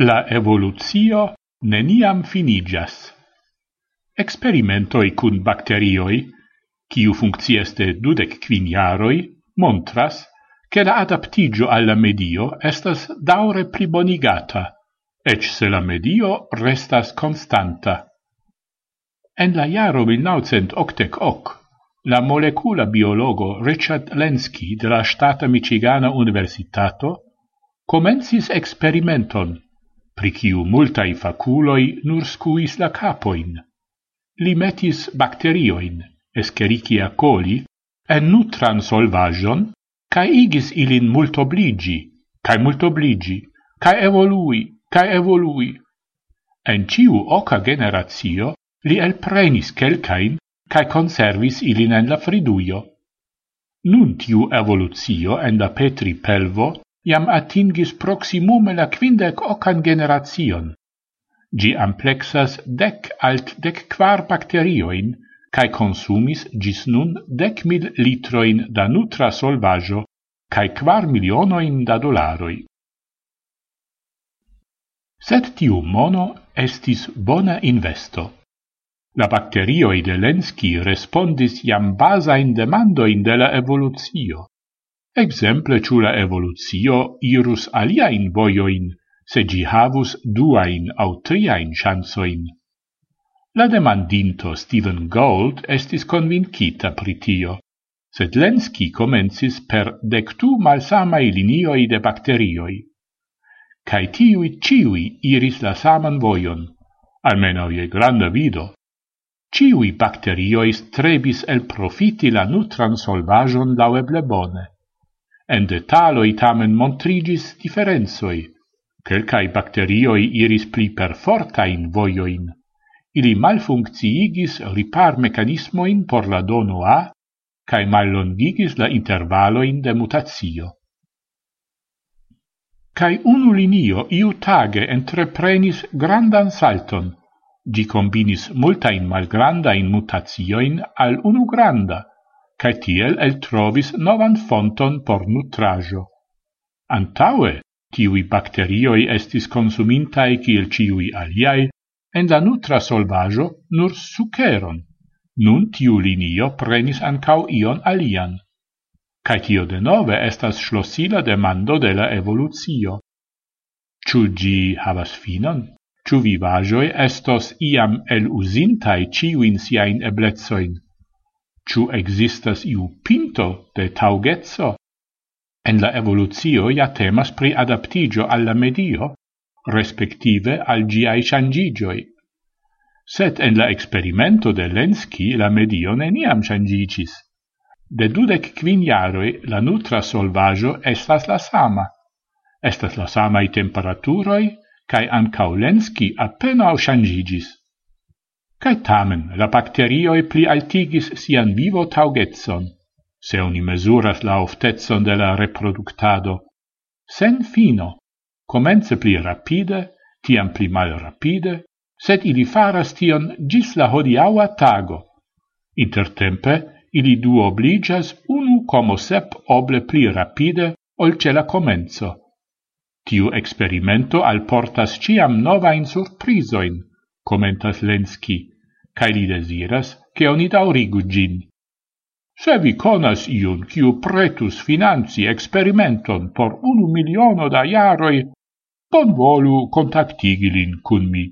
La evoluzio neniam finigas. Experimentoi cun bacterioi, quiu funccias dudec quiniaroi, montras che la adaptigio alla medio estas daure plibonigata, ec se la medio restas constanta. En la jaro 1988, la molecula biologo Richard Lenski de la Stata Michigana Universitato comencis experimenton pri ciu multai faculoi nur scuis la capoin. Li metis bacterioin, escherichia coli, en nutran solvagion, ca igis ilin multobligi, ca multobligi, ca evolui, ca evolui. En ciu oca generatio li elprenis quelcain ca conservis ilin en la friduio. Nun tiu evoluzio en la petri pelvo iam atingis proximume la quindec ocan generation. Gi amplexas dec alt dec quar bacterioin, cae consumis gis nun dec mil litroin da nutra solvajo, cae quar milionoin da dolaroi. Set tiu mono estis bona investo. La bacterioi de Lenski respondis jam basain demandoin de la evoluzio exemple ciù la evoluzio irus aliaen voioin, se gi havus duain au triain chansoin. La demandinto Stephen Gold estis convincita pritio, sed Lenski comencis per dectu malsamai linioi de bacterioi. Cai tiui ciui iris la saman voion, almeno ie granda vido. Ciui bacterioi strebis el profiti la nutran solvajon laueble bone En detaloi tamen montrigis differenzoi. Quelcae bacterioi iris pli per fortain voioin. Ili malfuncciigis ripar mecanismoin por la dono A, cae mallongigis la intervaloin de mutatio. Cae unu linio iu tage entreprenis grandan salton, gi combinis multain malgrandain mutatioin al unu granda, cae tiel eltrovis novan fonton por nutrajo. Antaue, tiui bacterioi estis consumintae kiel ciui aliai, en la nutra solvajo nur suceron. Nun tiu linio prenis ancau ion alian. Cae tio denove estas schlossila demando de la evoluzio. Ciu gi havas finon? Ciu vivajoi estos iam el usintai ciuin siain eblezoin? Ciu existas iu pinto de taugezzo? En la evoluzio ja temas pri adaptigio alla medio, respektive al giai changigioi. Set en la experimento de Lenski la medio neniam changigis. De dudec quin jaroi la nutra solvajo estas la sama. Estas la samai temperaturoi, cae ancau Lenski appena au changigis. Cae tamen la bacterioi pli altigis sian vivo taugetson, se oni mesuras la oftetson de la reproductado, sen fino, comence pli rapide, tiam pli mal rapide, sed ili faras tion gis la hodiaua tago. Intertempe, ili du obligas unu como sep oble pli rapide ol ce la comenzo. Tiu experimento alportas ciam novain surprisoin, commentas Lenski, cae li desiras che oni daurigu gin. Se vi conas iun quiu pretus financi experimenton por unu miliono da iaroi, bon volu contactigilin cun mi.